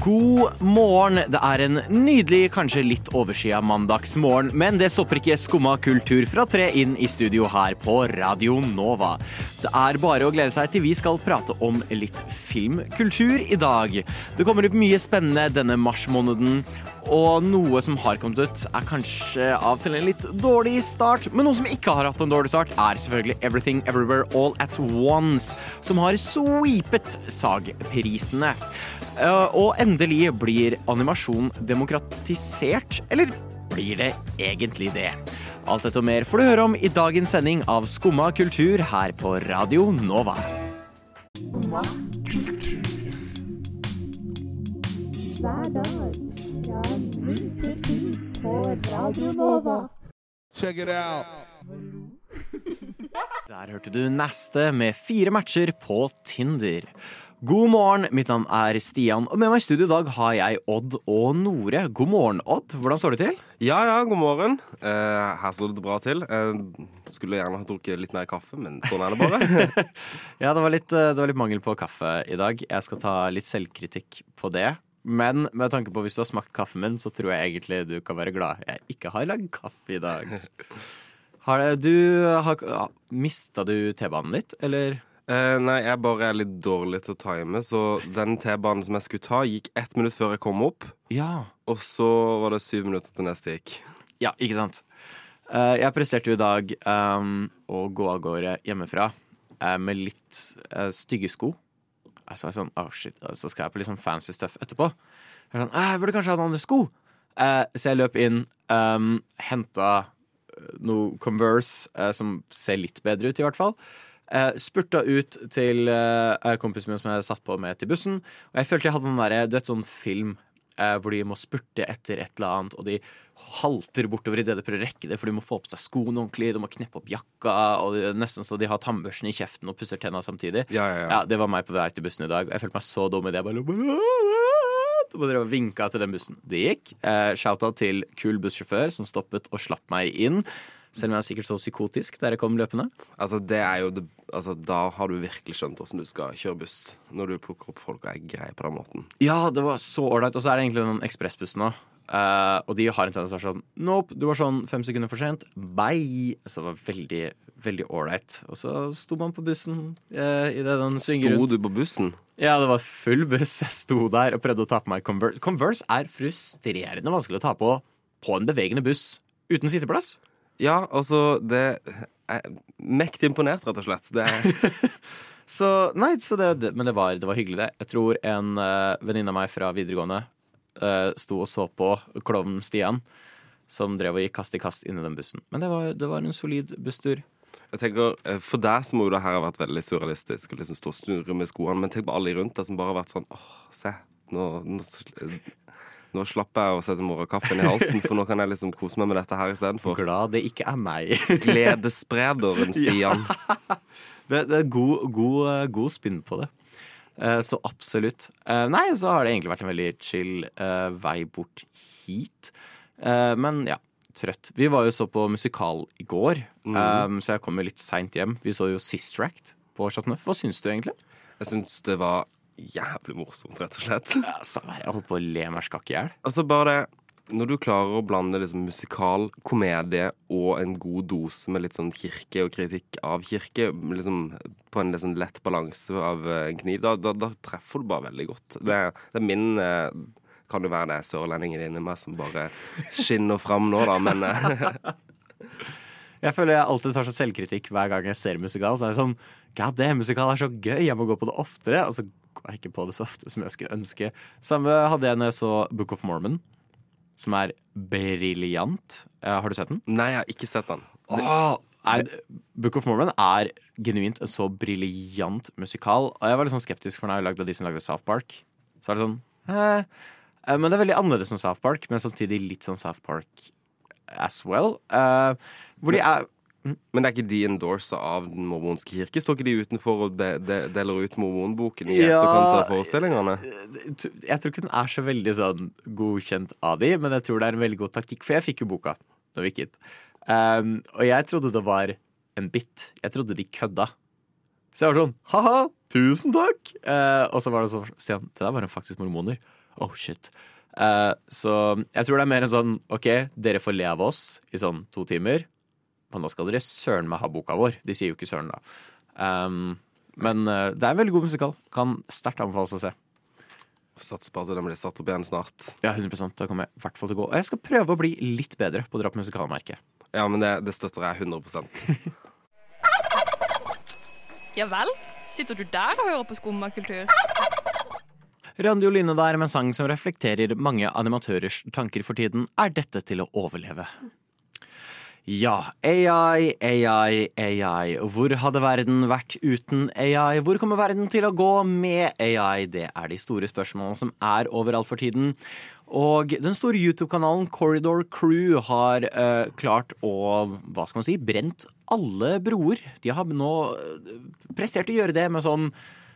God morgen. Det er en nydelig, kanskje litt overskya mandagsmorgen, men det stopper ikke skumma kultur fra tre inn i studio her på Radio Nova. Det er bare å glede seg til vi skal prate om litt filmkultur i dag. Det kommer opp mye spennende denne marsmåneden, og noe som har kommet ut, er kanskje av til en litt dårlig start, men noe som ikke har hatt en dårlig start, er selvfølgelig Everything Everywhere All At Once, som har sweepet SAG-prisene. Eh, Og endelig blir animasjon demokratisert, eller blir det egentlig det? Alt dette og mer får du høre om i dagens sending av Skumma kultur her på Radio Nova. hver dag fra ni til ti på Radio Nova. Check it out. Der hørte du neste med fire matcher på Tinder. God morgen, mitt navn er Stian, og med meg i studio i dag har jeg Odd og Nore. God morgen, Odd. Hvordan står det til? Ja, ja, god morgen. Eh, her står det bra til. Eh, skulle gjerne ha drukket litt mer kaffe, men sånn er det bare. Ja, det var, litt, eh, det var litt mangel på kaffe i dag. Jeg skal ta litt selvkritikk på det. Men med tanke på hvis du har smakt kaffen min, så tror jeg egentlig du kan være glad jeg ikke har lagd kaffe i dag. Har det, du har, Mista du T-banen litt, eller? Eh, nei, jeg bare er litt dårlig til å time, så den T-banen som jeg skulle ta, gikk ett minutt før jeg kom opp, Ja. og så var det syv minutter til neste gikk. Ja, ikke sant? Uh, jeg presterte jo i dag um, å gå av gårde hjemmefra uh, med litt stygge sko. Så jeg sånn, oh shit, så skal jeg på litt sånn fancy stuff etterpå. Jeg, sånn, «Eh, jeg burde kanskje ha noen andre sko. Så jeg løp inn, um, henta noe Converse som ser litt bedre ut, i hvert fall. Eh, spurta ut til uh, kompisen min som jeg satt på med til bussen. Og jeg følte jeg hadde den derre, du vet sånn film uh, hvor de må spurte etter et eller annet, og de halter bortover idet de prøver å rekke det, for de må få på seg skoene ordentlig, de må kneppe opp jakka, og det er nesten så de har tannbørsten i kjeften og pusser tenna samtidig. Ja, ja, ja. Ja, det var meg på vei til bussen i dag, og jeg følte meg så dum i det. Jeg bare og og vinka til den bussen. Det gikk. Eh, Shout-out til kul bussjåfør som stoppet og slapp meg inn. Selv om jeg er sikkert så psykotisk der jeg kom løpende. Altså, det er jo det, altså, Da har du virkelig skjønt hvordan du skal kjøre buss, når du plukker opp folk og er grei på den måten. Ja, det var så ålreit. Og så er det egentlig den ekspressbussen òg. og de har en tendens til å være sånn Nope, du var sånn fem sekunder for sent. Bye! Så det var veldig, veldig ålreit. Og så sto man på bussen uh, idet den svinger Sto du på bussen? Ja, det var full buss. Jeg sto der og prøvde å ta på meg Converse. Converse er frustrerende vanskelig å ta på på en bevegende buss uten sitteplass. Ja, altså Det er mektig imponert, rett og slett. Det er, Så nei, så det, men det var, det var hyggelig, det. Jeg tror en uh, venninne av meg fra videregående uh, sto og så på klovnen Stian, som drev og gikk kast i kast inni den bussen. Men det var, det var en solid busstur. jeg tenker, eh, For deg så må jo det her ha vært veldig surrealistisk å liksom stå og snurre med skoene, men tenk på alle rundt deg som bare har vært sånn åh, se, nå, nå, nå slapper jeg å sette morgenkaffen i halsen, for nå kan jeg liksom kose meg med dette her istedenfor. Glad det ikke er meg. Gledessprederen Stian. Det, det er god, god, god spinn på det. Eh, Så absolutt. Eh, Nei, så har det egentlig vært en veldig chill eh, vei bort hit. Men ja, trøtt. Vi var jo så på musikal i går, eh, så jeg kom jo litt seint hjem. Vi så jo Sistract på Chateau Neuf. Hva syns du egentlig? Jeg syns det var jævlig morsomt, rett og slett. Her. Jeg holdt på å le meg skakk i hjel. Altså bare det Når du klarer å blande liksom musikal, komedie og en god dose med litt sånn kirke og kritikk av kirke, liksom på en sånn lett balanse av eh, en kniv, da, da, da treffer du bare veldig godt. Det, det er min eh, Kan jo være det er sørlendingen inni meg som bare skinner fram nå, da, men eh, Jeg føler jeg alltid tar sånn selvkritikk hver gang jeg ser musikal. Så er jeg sånn God damn, musikal er så gøy, jeg må gå på det oftere. Og så går jeg ikke på det så ofte som jeg skulle ønske. Samme hadde jeg når jeg så Book of Mormon, som er briljant. Eh, Har du sett den? Nei, jeg har ikke sett den. Oh. nei, Book of Mormon er genuint en så briljant musikal. Og jeg var litt sånn skeptisk, for den er jo lagd av de som lagde South Park. Så er det sånn eh, eh, Men det er veldig annerledes enn South Park, men samtidig litt sånn South Park as well. Eh, hvor de er Men det er ikke de endorsa av Den mormonske kirke? Står ikke de utenfor og de, de, deler ut mormonboken i Ja. etterkant av forestillingene? Jeg tror ikke den er så veldig sånn godkjent av de, men jeg tror det er en veldig god taktikk. For jeg fikk jo boka da vi gikk hit. Um, og jeg trodde det var en bit. Jeg trodde de kødda. Så jeg var sånn ha-ha, tusen takk! Uh, og så var det sånn Stian, det der var en faktisk mormoner. Oh shit. Uh, så jeg tror det er mer en sånn OK, dere får le av oss i sånn to timer, men da skal dere søren meg ha boka vår. De sier jo ikke søren, da. Um, men uh, det er en veldig god musikal. Kan sterkt anbefales å se. Satser på at den blir satt opp igjen snart. Ja, 100 Da kommer jeg i hvert fall til å gå. Og jeg skal prøve å bli litt bedre på å dra på musikalmerket. Ja, men det, det støtter jeg 100 Ja vel? Sitter du der og hører på skummakultur? Line der med en sang som reflekterer mange animatørers tanker for tiden. Er dette til å overleve? Ja, AI, AI, AI. Hvor hadde verden vært uten AI? Hvor kommer verden til å gå med AI? Det er de store spørsmålene som er overalt for tiden. Og den store YouTube-kanalen Corridor Crew har uh, klart å, hva skal man si, brent alle broer. De har nå eh, prestert å gjøre det med sånn,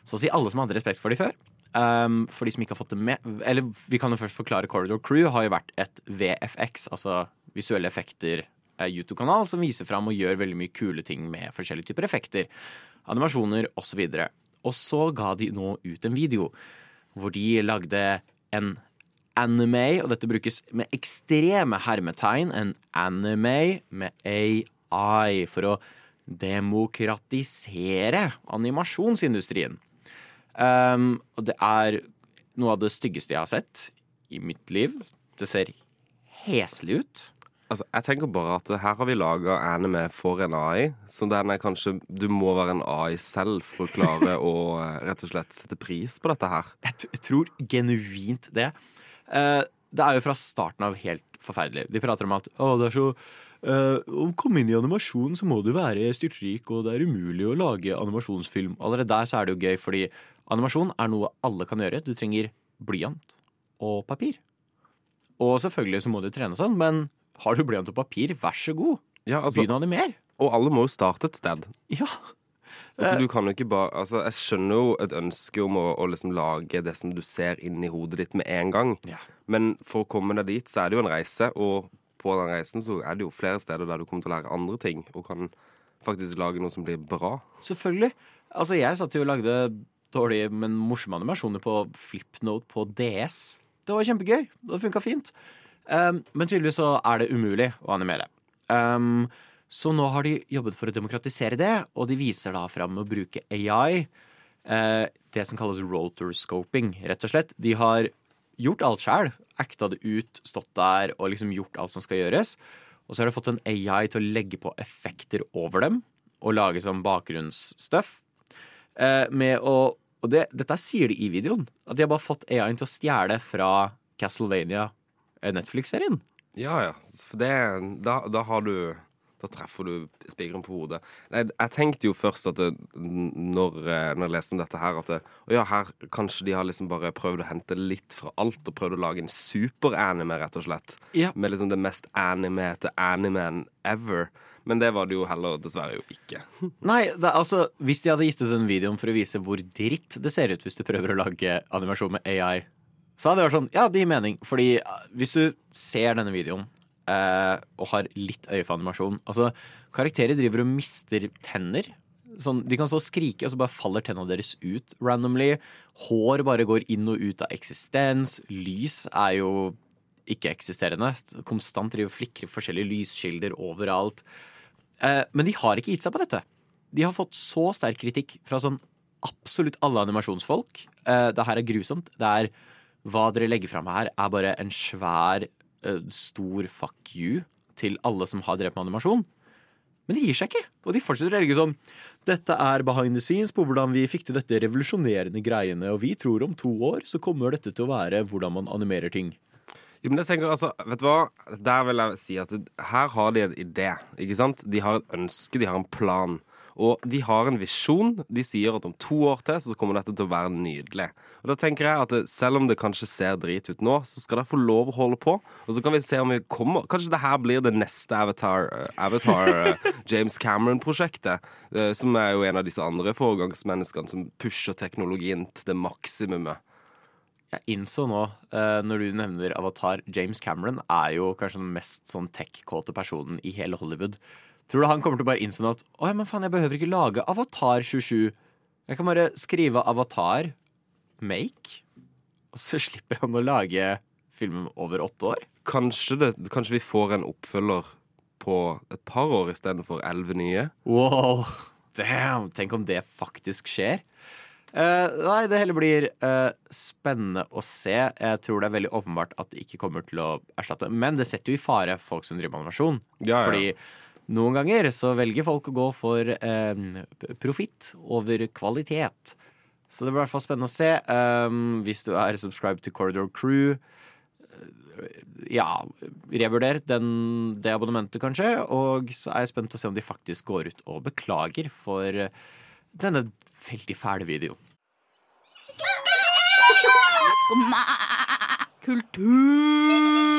så å si alle som hadde respekt for de før. Um, for de som ikke har fått det med Eller vi kan jo først forklare Corridor Crew har jo vært et VFX, altså visuelle effekter YouTube-kanal som viser fram og gjør veldig mye kule ting med forskjellige typer effekter. Animasjoner osv. Og så ga de nå ut en video hvor de lagde en anime, og dette brukes med ekstreme hermetegn, en anime med AI for å demokratisere animasjonsindustrien. Um, og det er noe av det styggeste jeg har sett i mitt liv. Det ser heslig ut. Altså, jeg tenker bare at her har vi laga anime for en AI, så den er kanskje Du må være en AI selv for å klare å eh, rett og slett sette pris på dette her. Jeg, tror genuint det. Uh, det er jo fra starten av helt forferdelig. De prater om at å, det er så eh, Å komme inn i animasjon så må du være styrtrik, og det er umulig å lage animasjonsfilm. Allerede der så er det jo gøy, fordi animasjon er noe alle kan gjøre. Du trenger blyant og papir. Og selvfølgelig så må du trene sånn, men har du blyant og papir, vær så god. Ja, altså, Begynn å animere. og alle må jo starte et sted. Ja. Altså, du kan jo ikke bare altså, Jeg skjønner jo et ønske om å, å liksom lage det som du ser inn i hodet ditt med en gang. Ja. Men for å komme deg dit, så er det jo en reise, og på den reisen så er det jo flere steder der du kommer til å lære andre ting, og kan faktisk lage noe som blir bra. Selvfølgelig. Altså, jeg satt jo og lagde dårlige, men morsomme animasjoner på Flipnote på DS. Det var kjempegøy. Det funka fint. Um, men tydeligvis så er det umulig å animere. Um, så nå har de jobbet for å demokratisere det, og de viser da fram å bruke AI. eh, det som kalles rotorscoping, rett og slett. De har gjort alt sjæl. Acta det ut, stått der og liksom gjort alt som skal gjøres. Og så har de fått en AI til å legge på effekter over dem og lage sånn bakgrunnsstuff. Eh, med å Og det, dette sier de i videoen. At de har bare fått AI-en til å stjele fra Castlevania, Netflix-serien. Ja, ja. For det Da, da har du Da treffer du spikeren på hodet. Nei, jeg tenkte jo først at det, når, eh, når jeg leste om dette her, at det, ja, her kanskje de har liksom bare prøvd å hente litt fra alt og prøvd å lage en super-anime, rett og slett. Ja. Med liksom det mest animete animen ever. Men det var det jo heller dessverre jo ikke. Nei, er altså, hvis de hadde gitt ut den videoen for å vise hvor dritt det ser ut hvis du prøver å lage animasjon med AI, så hadde det vært sånn, ja, det gir mening. Fordi eh, hvis du ser denne videoen eh, og har litt øye for animasjon Altså, karakterer driver og mister tenner. Sånn, de kan og skrike, og så bare faller tennene deres ut randomly. Hår bare går inn og ut av eksistens. Lys er jo ikke-eksisterende. Konstant driver flikrer forskjellige lyskilder overalt. Eh, men de har ikke gitt seg på dette. De har fått så sterk kritikk fra sånn absolutt alle animasjonsfolk. Eh, det her er grusomt. Det er Hva dere legger fram her, er bare en svær, eh, stor fuck you til alle som har drevet med animasjon. Men de gir seg ikke. Og de fortsetter å legge sånn Dette er behind the scenes på hvordan vi fikk til dette revolusjonerende greiene, og vi tror om to år så kommer dette til å være hvordan man animerer ting. Jo, men jeg tenker, altså, vet du hva? Der vil jeg si at her har de en idé. ikke sant? De har et ønske, de har en plan. Og de har en visjon. De sier at om to år til så kommer dette til å være nydelig. Og da tenker jeg at selv om det kanskje ser drit ut nå, så skal det få lov å holde på. Og så kan vi se om vi kommer Kanskje det her blir det neste Avatar, eh, Avatar eh, James Cameron-prosjektet. eh, Som er jo en av disse andre foregangsmenneskene som pusher teknologien til det maksimumet. Jeg innså nå, eh, når du nevner Avatar, James Cameron er jo kanskje den mest sånn tech-kåte personen i hele Hollywood. Tror du han kommer til å bare innse at å ja, men faen, jeg behøver ikke lage Avatar 27. Jeg kan bare skrive Avatar, make, og så slipper han å lage filmen over åtte år. Kanskje, det, kanskje vi får en oppfølger på et par år istedenfor elleve nye? Wow, damn, tenk om det faktisk skjer. Uh, nei, det hele blir uh, spennende å se. Jeg tror det er veldig åpenbart at det ikke kommer til å erstatte. Men det setter jo i fare folk som driver med animasjon. Ja, ja. Fordi noen ganger så velger folk å gå for eh, profitt over kvalitet. Så det blir i hvert fall spennende å se. Um, hvis du er subscribed til Corridor Crew, eh, ja, revurder det abonnementet, kanskje. Og så er jeg spent på å se om de faktisk går ut og beklager for eh, denne veldig fæle videoen. Kultur.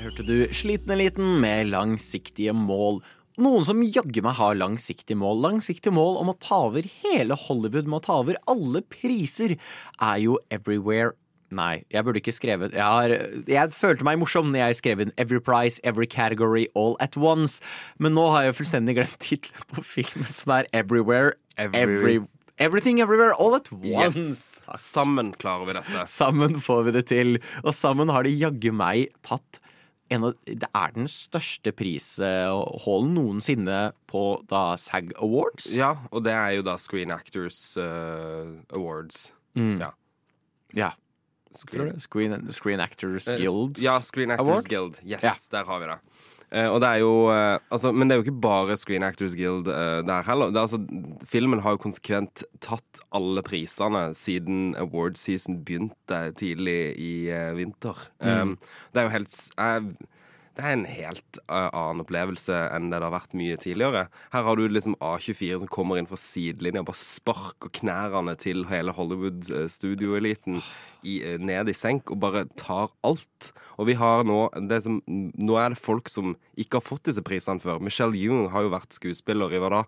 Der hørte du Sliten eliten med langsiktige mål. Noen som jaggu meg har langsiktige mål. Langsiktige mål om å ta over hele Hollywood, med å ta over alle priser, er jo Everywhere. Nei, jeg burde ikke skrevet Jeg, har, jeg følte meg morsom når jeg skrev inn Every Price, Every Category, All at Once. Men nå har jeg fullstendig glemt tittelen på filmen, som er Everywhere. Every- Every, everything Everywhere, All at Once. Yes! Sammen klarer vi dette. Sammen får vi det til. Og sammen har de jaggu meg tatt av, Det er den største prishallen noensinne på da SAG Awards. Ja, og det er jo da Screen Actors uh, Awards. Ja. Ja, Screen. Screen, Screen Actors Eh, Guild. Ja, Screen Actors Award? Guild. Yes, Ja. der har vi det. Eh, og det er jo uh, altså, Men det er jo ikke bare Screen Actors Guild uh, der heller. Det altså, filmen har jo konsekvent tatt alle prisene siden award season begynte tidlig i vinter. Um, det er jo helt det er en helt annen opplevelse enn det det har vært mye tidligere. Her har du liksom A24 som kommer inn fra sidelinja og bare sparker knærne til hele Hollywood-studioeliten i, eh, ned i senk og bare tar alt. Og vi har nå det som, Nå er det folk som ikke har fått disse prisene før. Michelle Young har jo vært skuespiller i hva da?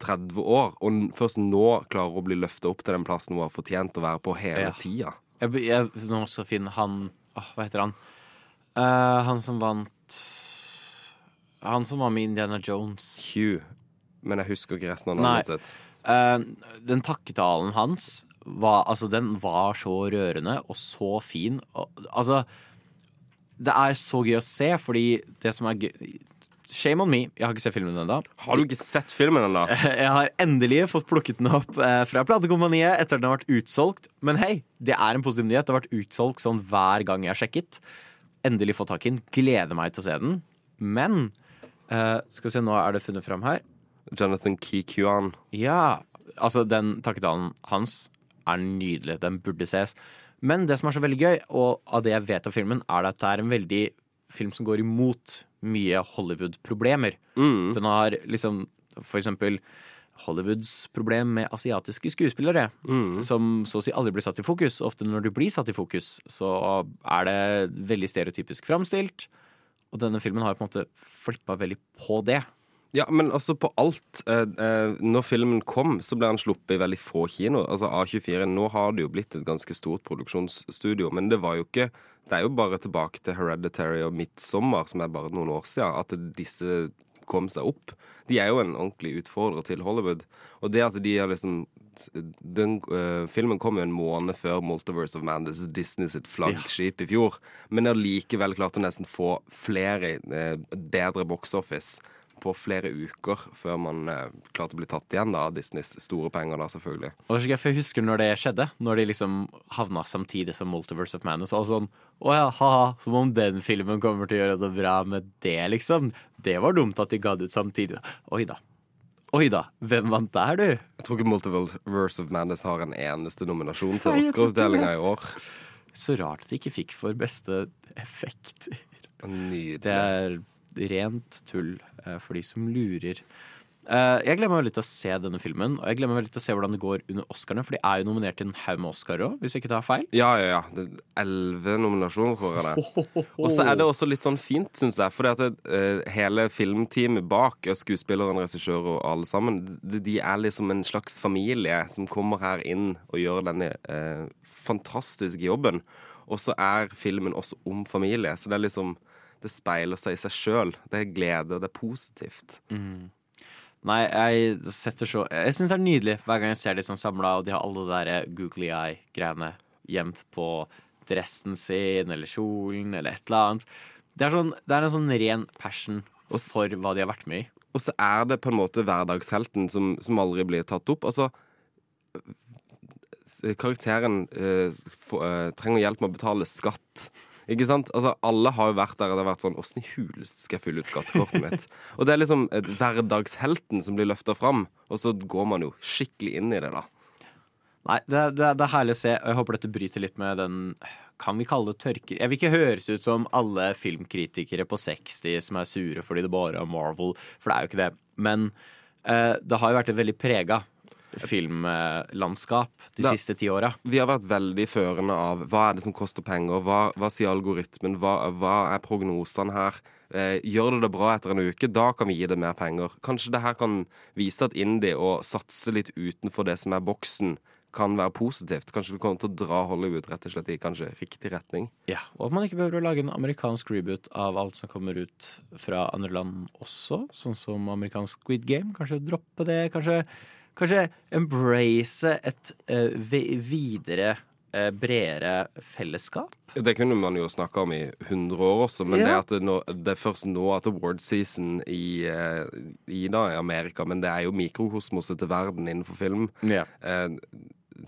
30 år, og først nå klarer hun å bli løfta opp til den plassen hun har fortjent å være på hele Ja. tida. Jeg, jeg, nå skal finne han åh, Hva heter han? Uh, han som vant Han som var med Indiana Jones. Hugh. Men jeg husker ikke resten av navnet sitt. Uh, den takketalen hans var, altså, den var så rørende og så fin. Og, altså, det er så gøy å se, fordi det som er gøy Shame on me, jeg har ikke sett filmen ennå. Har du ikke sett filmen ennå? Jeg har endelig fått plukket den opp eh, fra platekompaniet etter at den har vært utsolgt. Men hei, det er en positiv nyhet. Det har vært utsolgt sånn hver gang jeg har sjekket. Endelig fått tak i den. Gleder meg til å se den. Men uh, skal vi se, nå er det funnet fram her. Jonathan Kikuan. Ja, altså den takketalen hans er nydelig. Den burde ses. Men det som er så veldig gøy, og av det jeg vet av filmen, er at det er en veldig film som går imot mye Hollywood-problemer. Mm. Den har liksom for eksempel Hollywoods problem med asiatiske skuespillere, Mm. som så å si aldri blir satt i fokus. Ofte når de blir satt i fokus, så er det veldig stereotypisk framstilt. Og denne filmen har på en måte flippa veldig på det. Ja, men altså på alt. Eh, eh, når filmen kom, så ble han sluppet i veldig få kinoer. Altså A24. Nå har det jo blitt et ganske stort produksjonsstudio, men det var jo ikke Det er jo bare tilbake til Hereditary og Midtsommer, som er bare noen år siden, at disse kom seg opp. De er jo en ordentlig utfordrer til Hollywood. Og det at de har liksom den, uh, Filmen kom jo en måned før Multiverse of Madness, Disney sitt flaggskip i fjor. Men de har likevel klart å nesten få flere uh, bedre box office på flere uker før man eh, klarte å bli tatt igjen da, av Disneys store penger, da, selvfølgelig. Og det er så gøy, for Jeg husker når det skjedde, når de liksom havna samtidig som Multiverse of Madness. Og sånn, å ja, haha, Som om den filmen kommer til å gjøre det bra med det, liksom. Det var dumt at de ga det ut samtidig. Oi da. Oi da. Hvem vant der, du? Jeg tror ikke Multiverse of Madness har en eneste nominasjon til Oscar-utdelinga i år. Så rart at de ikke fikk for beste effekt. Nydelig. Det er rent tull eh, for de som lurer. Eh, jeg gleder meg veldig til å se denne filmen, og jeg gleder meg veldig til å se hvordan det går under Oscarene, for de er jo nominert til en haug med Oscar òg, hvis jeg ikke tar feil. Ja, ja, ja. Det er Elleve nominasjoner, tror jeg det. Og så er det også litt sånn fint, syns jeg. Fordi at det, eh, hele filmteamet bak, skuespilleren, regissør regissører og alle sammen, de, de er liksom en slags familie som kommer her inn og gjør denne eh, fantastiske jobben. Og så er filmen også om familie, så det er liksom Det speiler seg i seg sjøl. Det er glede, det er positivt. Nei, jeg setter så Jeg syns det er nydelig hver gang jeg ser de sånn samla, og de har alle de der googly eye-greiene gjemt på dressen sin eller kjolen eller et eller annet. Det er, sånn, det er en sånn ren passion for hva de har vært med i. Og så er det på en måte hverdagshelten som, som aldri blir tatt opp. Altså Karakteren eh, for, eh, trenger hjelp med å betale skatt. Ikke sant? Altså, alle har jo vært der og det har vært sånn Åssen i huleste skal jeg fylle ut skattekortet mitt? Og det er liksom eh, hverdagshelten som blir løfta fram, og så går man jo skikkelig inn i det, da. Nei, det, det, det er herlig å se, og jeg håper dette bryter litt med den Kan vi kalle det tørke... Jeg vil ikke høres ut som alle filmkritikere på 60 som er sure fordi det bare er Marvel, for det er jo ikke det. Men eh, det har jo vært veldig prega filmlandskap de Da- siste ti åra. Vi har vært veldig førende av hva er det som koster penger, hva, hva sier algoritmen, hva, hva er prognosene her? Eh, gjør det det bra etter en uke, da kan vi gi det mer penger. Kanskje det her kan vise at indie og satse litt utenfor det som er boksen, kan være positivt. Kanskje det kommer til å dra Hollywood rett og slett i kanskje riktig retning. Ja, og at man ikke behøver å lage en amerikansk reboot av alt som kommer ut fra andre land også, sånn som amerikansk Squid Game. Kanskje droppe det, kanskje, kanskje embrace et uh, videre, eh, bredere fellesskap. Det kunne man jo snakka om i 100 år også, men er at det, nå, det er først nå at award season i, eh, i, da, i Amerika, men det er jo mikrokosmoset til verden innenfor film. Ja. Eh,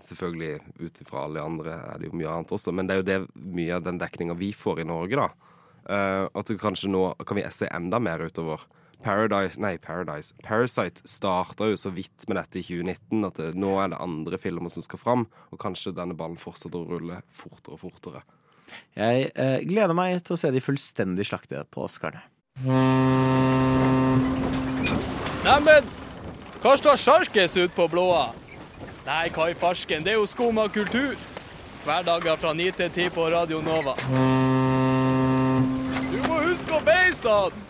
selvfølgelig ut ifra alle andre er det jo mye annet også, men det er jo det mye av den dekninga vi får i Norge, da. Eh, at kanskje nå kan vi se enda mer utover. Paradise, nei, Paradise Parasite starta jo så vidt med dette i 2019 at det, nå er det andre filmer som skal fram, og kanskje denne ballen fortsetter å rulle fortere og fortere. Jeg eh, gleder meg til å se de fullstendig slakte på Oscarene. Neimen, hva står sjarkes ut på blåa? Nei, hva i farsken, det er jo skum av kultur. Hverdager fra 9 til 10 på Radio Nova. Du må huske å beise han!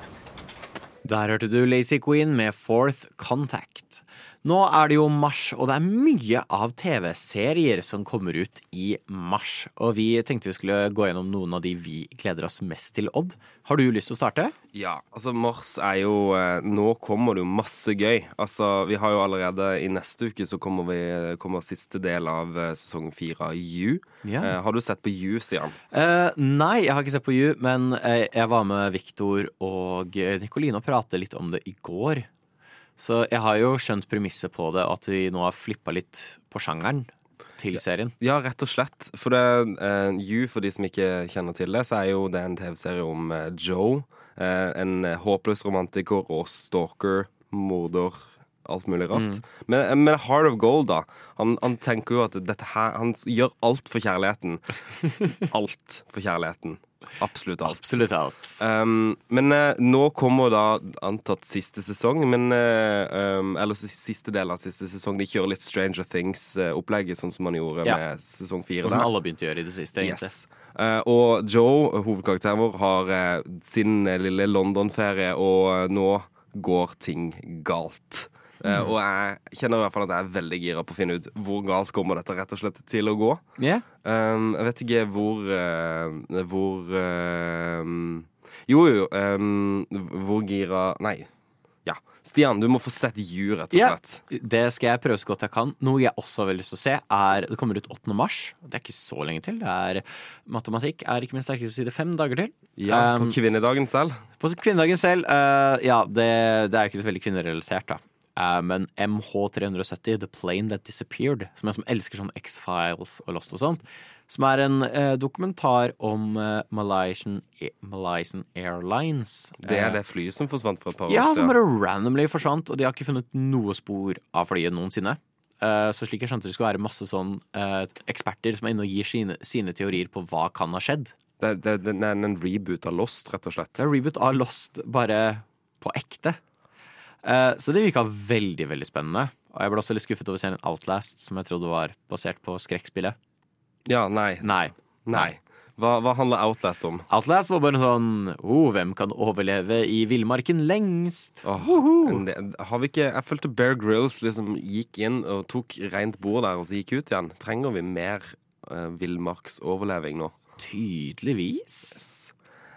Der hørte du Lazy Queen med Fourth Contact. Nå er det jo mars, og det er mye av TV-serier som kommer ut i mars. Og vi tenkte vi skulle gå gjennom noen av de vi gleder oss mest til, Odd. Har du lyst til å starte? Ja, altså mars er jo eh, Nå kommer det jo masse gøy. Altså, vi har jo allerede I neste uke så kommer, vi, kommer siste del av eh, sesong fire av You. Ja. Eh, har du sett på You, Stian? Eh, nei, jeg har ikke sett på You, men jeg var med Viktor og Nikoline og pratet litt om det i går. Så jeg har jo skjønt premisset på det, at vi nå har flippa litt på sjangeren til serien. Ja, rett og slett. For det, uh, You, for de som ikke kjenner til det, så er jo det en TV-serie om uh, Joe. Uh, en eh, håpløs romantiker og stalker, morder, alt mulig rart. Men, men Heart of Gold, da. Han, han tenker jo at dette her Han gjør alt for kjærligheten. alt for kjærligheten. Absolutt alt. Absolutt alt. Um, men uh, nå kommer da antatt siste sesong, men uh, um, Eller siste del av siste sesong. De kjører litt Stranger Things-opplegget, sånn som man gjorde Ja. med sesong fire. Som alle begynte å gjøre i det siste, egentlig. Yes. Uh, og Joe, hovedkarakteren vår, har eh, sin eh, lille London-ferie, og eh, nå går ting galt. Eh, Mm. Og jeg kjenner i hvert fall at jeg er veldig gira på å finne ut hvor galt kommer dette rett og slett til å gå. Yeah. Um, jeg vet ikke hvor eh, Hvor um, Jo, jo. um, hvor gira Nei. Ja. Stian, du må få sett You, rett og Ja. Yeah. Det skal jeg prøve så godt jeg kan. Noe jeg også har lyst til å se, er Det kommer ut 8. mars. Det er ikke så lenge til. Det er Matematikk er ikke min sterkeste side. Fem dager til. Ja, På Um, kvinnedagen selv. På kvinnedagen selv, eh, ja, det, det er jo ikke så veldig kvinnerelatert, da. Eh, men MH370, The Plane That Disappeared, som jeg som elsker sånn X-Files og Lost og sånt, som er en eh, dokumentar om eh, Malaysian, Malaysian Airlines. Det er det flyet som forsvant for et par Ja, som bare randomly forsvant, og de har ikke funnet noe spor av flyet noensinne. Eh, så slik jeg skjønte det skulle være masse sånn eksperter som er inne og gir sine, sine teorier på hva kan ha skjedd. Det, det, det, er en reboot av Lost, rett og slett. Det er reboot av Lost, bare på ekte. Eh, så det virka veldig, veldig spennende. Og jeg ble også litt skuffet over serien Outlast, som jeg trodde var basert på skrekkspillet. Ja, nei. Nei. Nei. Hva, hva handler Outlast om? Outlast var bare sånn oh, Hvem kan overleve i villmarken lengst? Åh, en del- har vi ikke Jeg følte Bear Grylls liksom gikk inn og tok rent bord der, og så gikk ut igjen. Trenger vi mer uh, villmarksoverleving nå? Tydeligvis.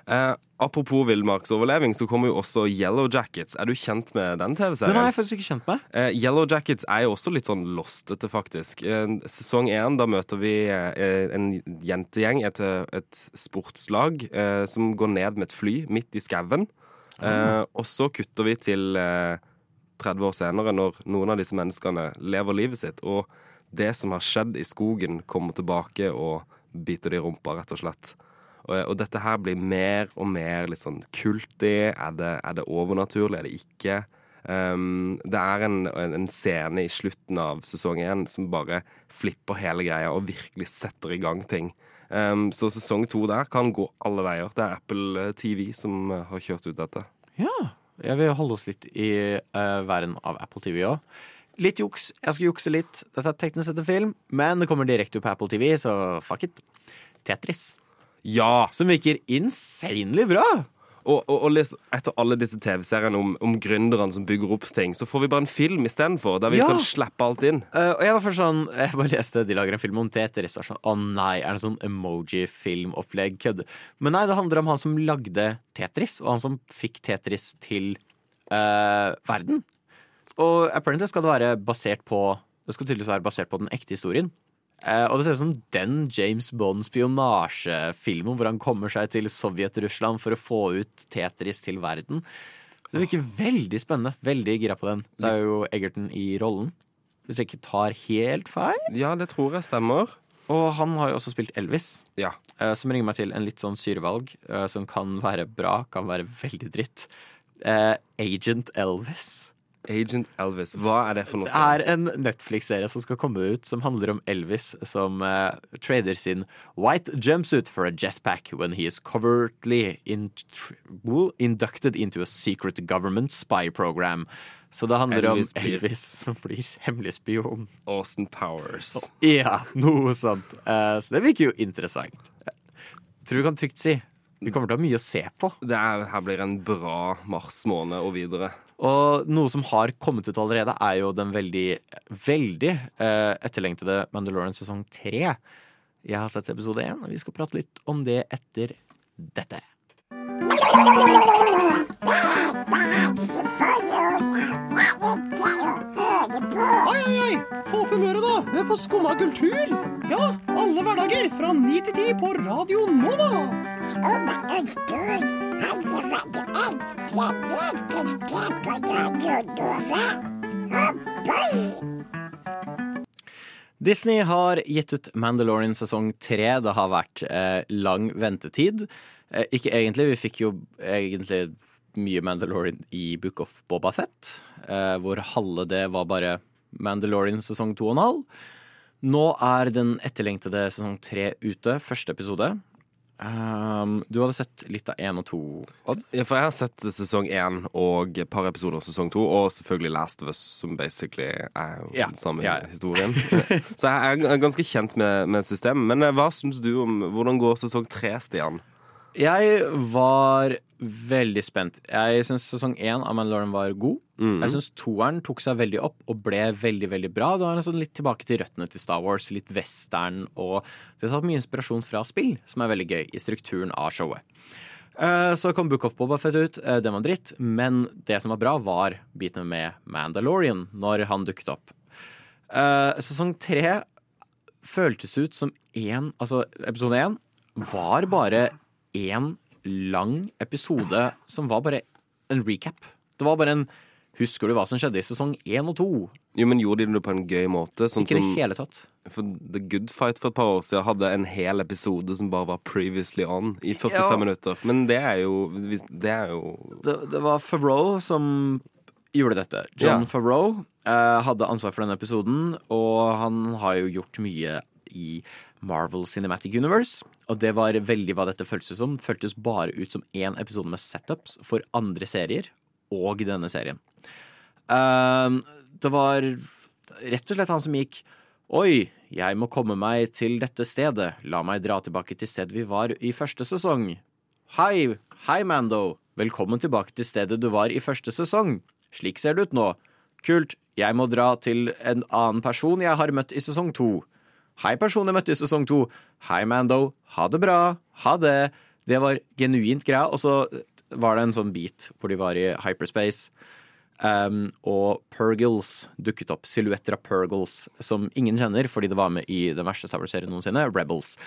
Eh, apropos villmarksoverleving, så kommer jo også Yellow Jackets. Er du kjent med den TV-serien? Den er jeg faktisk ikke kjent med. Eh, Yellow Jackets er jo også litt sånn lostete, faktisk. Eh, sesong én, da møter vi eh, en jentegjeng, et, et sportslag, eh, som går ned med et fly midt i skauen. Eh, og så kutter vi til eh, 30 år senere, når noen av disse menneskene lever livet sitt, og det som har skjedd i skogen, kommer tilbake og biter de i rumpa, rett og slett. Og, og dette her blir mer og mer litt sånn kultig. Er det, er det overnaturlig? Er det ikke? Um, det er en, en, en scene i slutten av sesong én som bare flipper hele greia og virkelig setter i gang ting. Um, så sesong to der kan gå alle veier. Det er Apple TV som uh, har kjørt ut dette. Ja. Jeg vil holde oss litt i uh, verden av Apple TV òg. Litt juks. Jeg skal jukse litt. Dette er teknisk sett en film, men det kommer direkte på Apple TV, så fuck it. Tetris. Ja! Som virker insanely bra. Og, og, og liksom, etter alle disse TV-seriene om, om gründerne som bygger opp ting, så får vi bare en film istedenfor, der vi Ja. kan slappe alt inn. Uh, og jeg var først sånn Jeg bare leste de lager en film om Tetris. Og sånn, Å nei, er det sånn emoji-filmopplegg? Kødd. Men nei, det handler om han som lagde Tetris, og han som fikk Tetris til uh, verden. Og apparently skal det være basert på Det skal tydeligvis være basert på den ekte historien. Eh, og det ser ut som den James Bond-spionasjefilmen hvor han kommer seg til Sovjet-Russland for å få ut Tetris til verden. Så det virker veldig spennende. Veldig gira på den. Det er jo Egerton i rollen. Hvis jeg ikke tar helt feil. Ja, det tror jeg stemmer. Og han har jo også spilt Elvis, Ja. uh, som ringer meg til en litt sånn syrevalg, uh, som kan være bra, kan være veldig dritt. Agent Elvis. Agent Elvis. Hva er det for noe? Det er en Netflix-serie som skal komme ut, som handler om Elvis som uh, trader sin white jumpsuit for a jetpack when he is covertly in, inducted into a secret government spy program. Så det handler Elvis om blir- Elvis som blir hemmelig spion. Austin Powers. Ja, noe sånt. Uh, så det virker jo interessant. Tror du kan trygt si. Vi kommer til å ha mye å se på. Det er, her blir en bra mars måned og videre. Og noe som har kommet ut allerede, er jo den veldig, veldig eh, etterlengtede Mandalorian sesong tre. Jeg har sett episode én, og vi skal prate litt om det etter dette. Oi, oi, oi! Få opp humøret, da! Hør på Skumma kultur! Ja, alle hverdager fra ni til ti på Radio Nova! Disney har gitt ut Mandalorian sesong tre. Det har vært eh, lang ventetid. Eh, ikke egentlig, vi fikk jo egentlig mye Mandalorian i Book of Boba Fett, eh, hvor halve det var bare Mandalorian sesong to og en halv. Nå er den etterlengtede sesong tre ute, første episode. Um, du hadde sett litt av én og to, Odd? Ja, for jeg har sett sesong én og et par episoder av sesong to, og selvfølgelig Last of Us, som basically er Ja, den samme ja, ja. historien. Så jeg er ganske kjent med, med systemet. Men eh, hva syns du om hvordan går sesong tre, Stian? Jeg var veldig spent. Jeg syns sesong én av Mandalorian var god. Mm. Jeg syns toeren tok seg veldig opp og ble veldig veldig bra. Det var en sånn litt tilbake til røttene til Star Wars, litt western og Det har tatt mye inspirasjon fra spill, som er veldig gøy i strukturen av showet. Eh, Så kom Book of Boba Fett ut. Eh, Den var dritt. Men det som var bra, var bitene med Mandalorian når han dukket opp. Eh, Sesong tre føltes ut som én Altså, episode én var bare én lang episode som var bare en recap. Det var bare en Husker du hva som skjedde i sesong én og to? Jo, men Gjorde de det på en gøy måte? Sånn Ikke i det hele tatt. for The Good Fight for et par år siden hadde en hel episode som bare var previously on i 45 Ja. minutter. Men det er jo Det er jo Det, det var Favreau som gjorde dette. John Ja. Favreau eh, hadde ansvar for denne episoden, og han har jo gjort mye i Marvel Cinematic Universe. Og det var veldig hva dette føltes som. Føltes bare ut som én episode med setups for andre serier og denne serien. Ehm, det var rett og slett han som gikk Oi, jeg må komme meg til dette stedet. La meg dra tilbake til stedet vi var i første sesong. Hei, hei Mando. Velkommen tilbake til stedet du var i første sesong. Slik ser det ut nå. Kult. Jeg må dra til en annen person jeg har møtt i sesong to. Hei, personer møtte i sesong to. Hei, Mando. Ha det bra. Ha det. Det var genuint greia. Og så var det en sånn bit hvor de var i hyperspace. Um, og Pergles dukket opp. Silhuetter av Pergles som ingen kjenner fordi det var med i den verste Star Wars-serien noensinne, Rebels.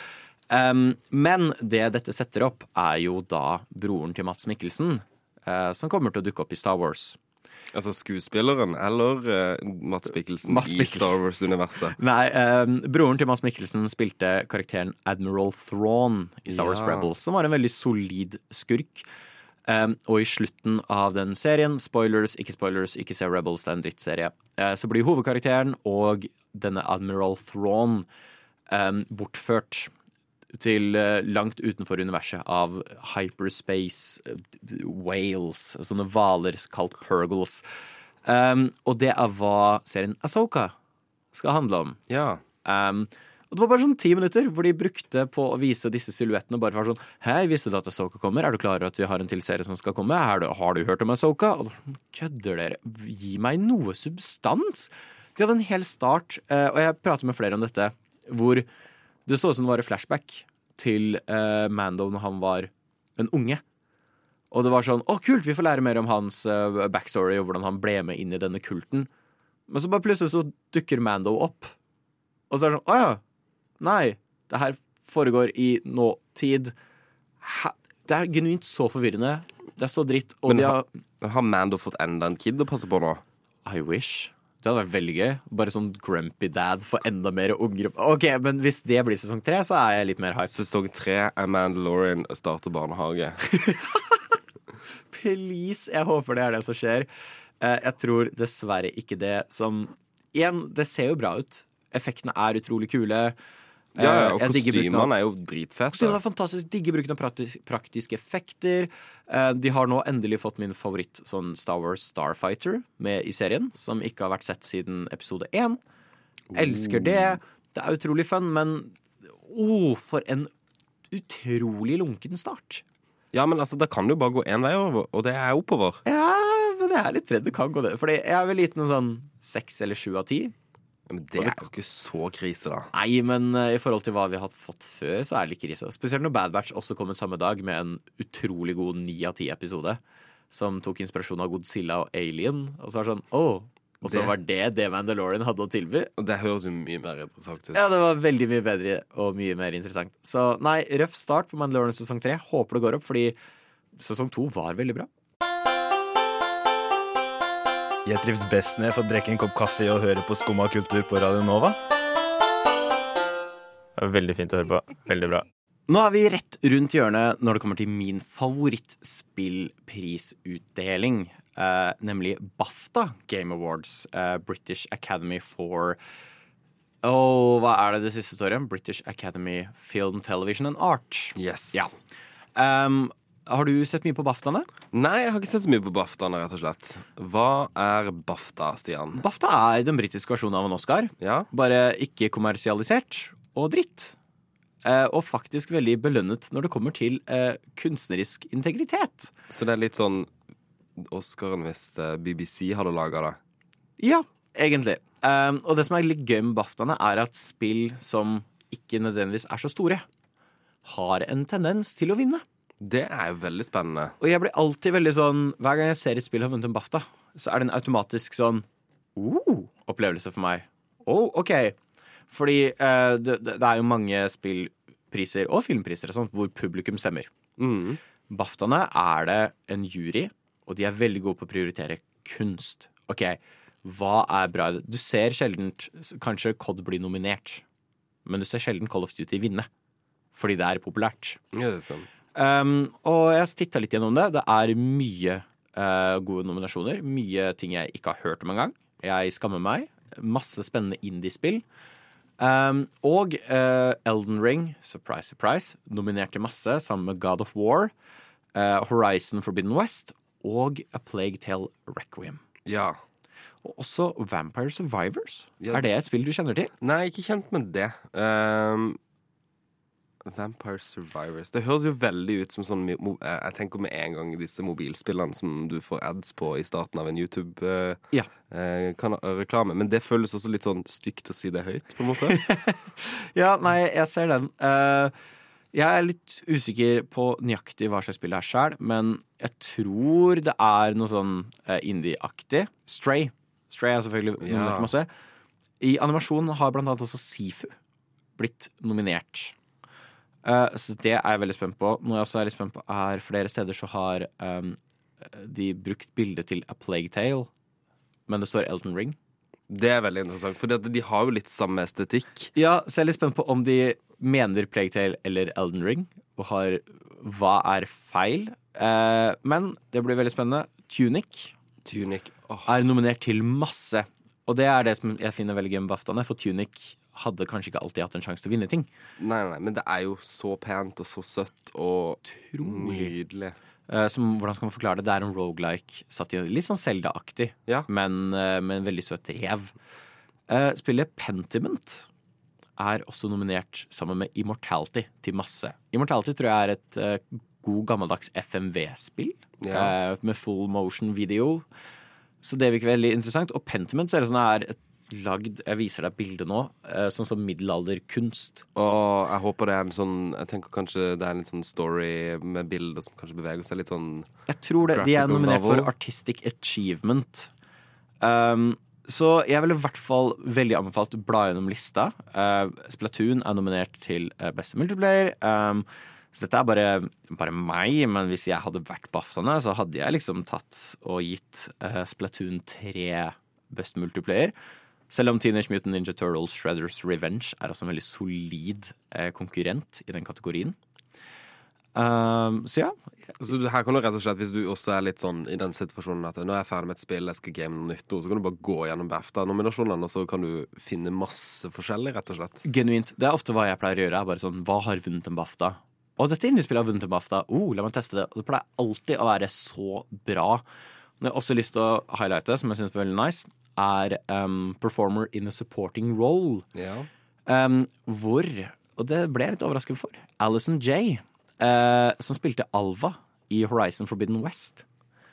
Um, men det dette setter opp, er jo da broren til Mats Mikkelsen, uh, som kommer til å dukke opp i Star Wars. Altså skuespilleren eller uh, Mats Mikkelsen Mats i Star Wars-universet? Nei, um, broren til Mats Mikkelsen spilte karakteren Admiral Thrawn i Star Wars Rebels, som var en veldig solid skurk. Um, og i slutten av den serien, spoilers, ikke spoilers, ikke se Rebels, det er en drittserie, uh, så blir hovedkarakteren og denne Admiral Thrawn um, bortført til eh, langt utenfor universet av hyperspace whales, sånne hvaler kalt purgles. Um, og det er hva serien Asoka skal handle om. Ja. Um, og det var bare sånn ti minutter hvor de brukte på å vise disse silhuettene. Bare for sånn Hei, visste du at Asoka kommer? Er du klar over at vi har en til serie som skal komme? Har du, har du hørt om Asoka? Og da, kødder dere? Gi meg noe substans! De hadde en hel start, eh, og jeg prater med flere om dette, hvor det så ut som det var en flashback til uh, Mando når han var en unge. Og det var sånn Å, kult! Vi får lære mer om hans uh, backstory og hvordan han ble med inn i denne kulten. Men så bare plutselig så dukker Mando opp. Og så er det sånn Å ja. Nei. Det her foregår i nåtid. Hæ? Det er genuint så forvirrende. Det er så dritt. Og Men har har Mando fått enda en kid å passe på nå? I wish. Det hadde vært veldig gøy. Bare sånn grumpy dad for enda mer unger. Ok, men hvis det blir sesong tre, så er jeg litt mer hype. Sesong tre er Mandalorian starter barnehage. Please, jeg håper det er det som skjer. Eh, Jeg tror dessverre ikke det som Igjen, det ser jo bra ut. Effektene er utrolig kule. Ja, ja, Eh, og kostymene er jo dritfete. Kostymene er fantastisk. Digger bruken av praktis praktiske effekter. Eh, De har nå endelig fått min favoritt sånn Star Wars Starfighter med i serien, som ikke har vært sett siden episode én. Elsker det. Det er utrolig fun, men oh, for en utrolig lunken start. Ja, men altså, det kan jo bare gå én vei over, og det er oppover. Ja, men jeg er litt redd det kan gå det. Fordi jeg er vel liten en sånn seks eller sju av ti. Men det er jo ikke så krise, da. Nei, men uh, i forhold til hva vi har fått før, så er det litt krise. Spesielt når Bad Batch også kom ut samme dag med en utrolig god ni av ti-episode. Som tok inspirasjon av Godzilla og Alien. Og så var det sånn, åh Og så Det- var det det Mandalorian hadde å tilby. Og det høres jo mye mer interessant ut. Ja, det var veldig mye bedre og mye mer interessant. Så nei, røff start på Mandalorian sesong tre. Håper det går opp, fordi sesong to var veldig bra. Jeg trives best når jeg får drikke en kopp kaffe og høre på Skumma kultur på Radio Nova. Veldig fint å høre på. Veldig bra. Nå er vi rett rundt hjørnet når det kommer til min favorittspillprisutdeling. eh, nemlig BAFTA Game Awards. eh, British Academy for Åh, hva er det det siste står igjen? British Academy Film, Television and Art. Yes. Ja. Um, har du sett mye på BAFTA-ene? Nei, jeg har ikke sett så mye på BAFTA-ene, rett og slett. Hva er BAFTA, Stian? BAFTA er den britiske versjonen av en Oscar. Ja? Bare ikke kommersialisert og dritt. Eh, og faktisk veldig belønnet når det kommer til eh, kunstnerisk integritet. Så det er litt sånn Oscaren hvis eh, BBC hadde laga det. Ja, egentlig. Eh, og det som er litt gøy med BAFTA-ene, er at spill som ikke nødvendigvis er så store, har en tendens til å vinne. Det er jo veldig spennende. Og jeg blir alltid veldig sånn Hver gang jeg ser et spill har vunnet en BAFTA, så er det en automatisk sånn uh, opplevelse for meg. Oh, OK. Fordi eh, det, det er jo mange spillpriser og filmpriser og sånt hvor publikum stemmer. Mm. BAFTA-ene er det en jury, og de er veldig gode på å prioritere kunst. OK, hva er bra? Du ser sjelden kanskje COD bli nominert, men du ser sjelden Call of Duty vinne. Fordi det er populært. Ja, det er sånn. Um, og jeg har titta litt gjennom det. Det er mye uh, gode nominasjoner. Mye ting jeg ikke har hørt om engang. Jeg skammer meg. Masse spennende indiespill. Um, og uh, Elden Ring, surprise, surprise, nominert til masse sammen med God of War, uh, Horizon Forbidden West og A Plague Tale Requiem. Ja. Og også Vampire Survivors. Ja. Er det et spill du kjenner til? Nei, ikke kjent med det. Ehm, Vampire Survivors. Det høres jo veldig ut som sånn eh, Jeg tenker med en gang disse mobilspillene som du får ads på i starten av en YouTube-reklame. Men det føles også litt sånn stygt å si det høyt, på en måte. Ja, nei, jeg ser den. Eh, jeg er litt usikker på nøyaktig hva slags spill det er sjøl, men jeg tror det er noe sånn eh, indie-aktig. Stray. Stray er selvfølgelig Ja. masse. I animasjon har blant annet også Sifu blitt nominert. Eh, så det er jeg veldig spent på. Noe jeg også er litt spent på, er flere steder så har um, de brukt bildet til A Plague Tale, men det står Elton Ring. Det er veldig interessant, for de har jo litt samme estetikk. Ja, så jeg er litt spent på om de mener Plague Tale eller Elden Ring, og har hva er feil. Uh, men det blir veldig spennende. Tunic Tunic. Oh. er nominert til masse. Og det er det som jeg finner veldig gøy med BAFTAene, for Tunic hadde kanskje ikke alltid hatt en sjanse til å vinne ting. Nei, nei, men det er jo så pent og så søtt og nydelig. Eh, som, hvordan skal man forklare det? Det er en rogelike satt i litt sånn Zelda-aktig, Ja. men eh, med en veldig søt rev. Eh, spillet Pentiment er også nominert sammen med Immortality til masse. Immortality tror jeg er et eh, god gammeldags FMV-spill Ja. med full motion video. Så det virker veldig interessant. Og Pentiment så er det sånn er et lagd Jeg viser deg bildet nå. eh, sånn som middelalderkunst. Og jeg håper det er en sånn Jeg tenker kanskje det er en litt sånn story med bilder som kanskje beveger seg litt sånn Jeg tror det, De er nominert novel. for Artistic Achievement. Um, så jeg ville i hvert fall veldig anbefalt å bla gjennom lista. Uh, Splatoon er nominert til uh, beste multiplayer. Um, så dette er bare, bare meg, men hvis jeg hadde vært BAFTAene, så hadde jeg liksom tatt og gitt uh, Splatoon 3 best multiplayer. Selv om Teenage Mutant Ninja Turtles Shredders Revenge er også en veldig solid eh, konkurrent i den kategorien. Um, så ja, Så du- her kan du rett og slett, hvis du også er litt sånn i den situasjonen at nå er jeg ferdig med et spill, jeg skal game noe nytt nå, så kan du bare gå gjennom BAFTA-nominasjonene, og så kan du finne masse forskjellig, rett og slett. Genuint. Det er ofte hva jeg pleier å gjøre. er bare sånn, Hva har vunnet en BAFTA? Og dette indiespillet har vunnet en BAFTA. Oh, la meg teste det. Og det pleier alltid å være så bra. Men jeg har også lyst til å highlighte, som jeg syns var veldig nice, er um, Performer in a Supporting Role. Ja. Um, hvor, og det ble jeg litt overrasket for, Alison J, uh, som spilte Alva i Horizon Forbidden West,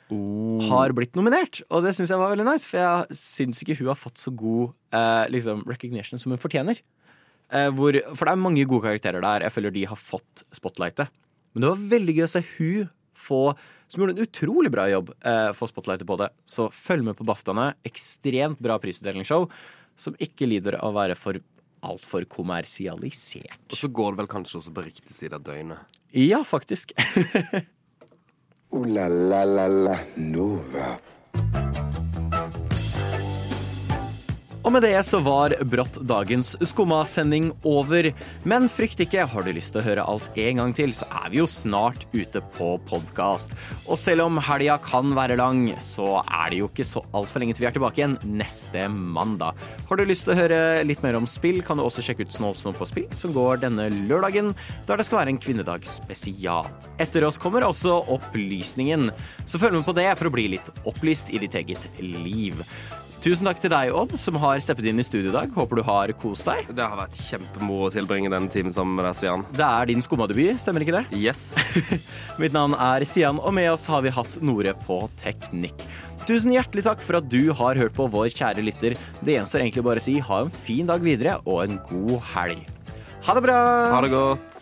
har blitt nominert. Og det syns jeg var veldig nice, for jeg syns ikke hun har fått så god uh, liksom, recognition som hun fortjener. Uh, hvor, for det er mange gode karakterer der. Jeg føler de har fått spotlightet. Men det var veldig gøy å se hun få som gjorde en utrolig bra jobb, eh, for spotlightet på det. Så følg med på BAFTAene. Ekstremt bra prisutdelingsshow, som ikke lider av å være for altfor kommersialisert. Og så går det vel kanskje også på riktig side av døgnet. Ja, faktisk. Ooh la la la la Nova. Og med det så var brått dagens Skumma-sending over. Men frykt ikke, har du lyst til å høre alt en gang til, så er vi jo snart ute på podkast. Og selv om helga kan være lang, så er det jo ikke så altfor lenge til vi er tilbake igjen neste mandag. Har du lyst til å høre litt mer om spill, kan du også sjekke ut Snålsnopp på spill, som går denne lørdagen, der det skal være en kvinnedagsspesial. Etter oss kommer også Opplysningen, så følg med på det for å bli litt opplyst i ditt eget liv. Tusen takk til deg, Odd, som har steppet inn i studio i dag. Håper du har kost deg. Det har vært kjempemoro å tilbringe denne timen sammen med deg, Stian. Det er din skummadebut, stemmer ikke det? Yes. Mitt navn er Stian, og med oss har vi hatt Nore på teknikk. Tusen hjertelig takk for at du har hørt på vår kjære lytter. Det gjenstår egentlig bare å si ha en fin dag videre og en god helg. Ha det bra! Ha det godt.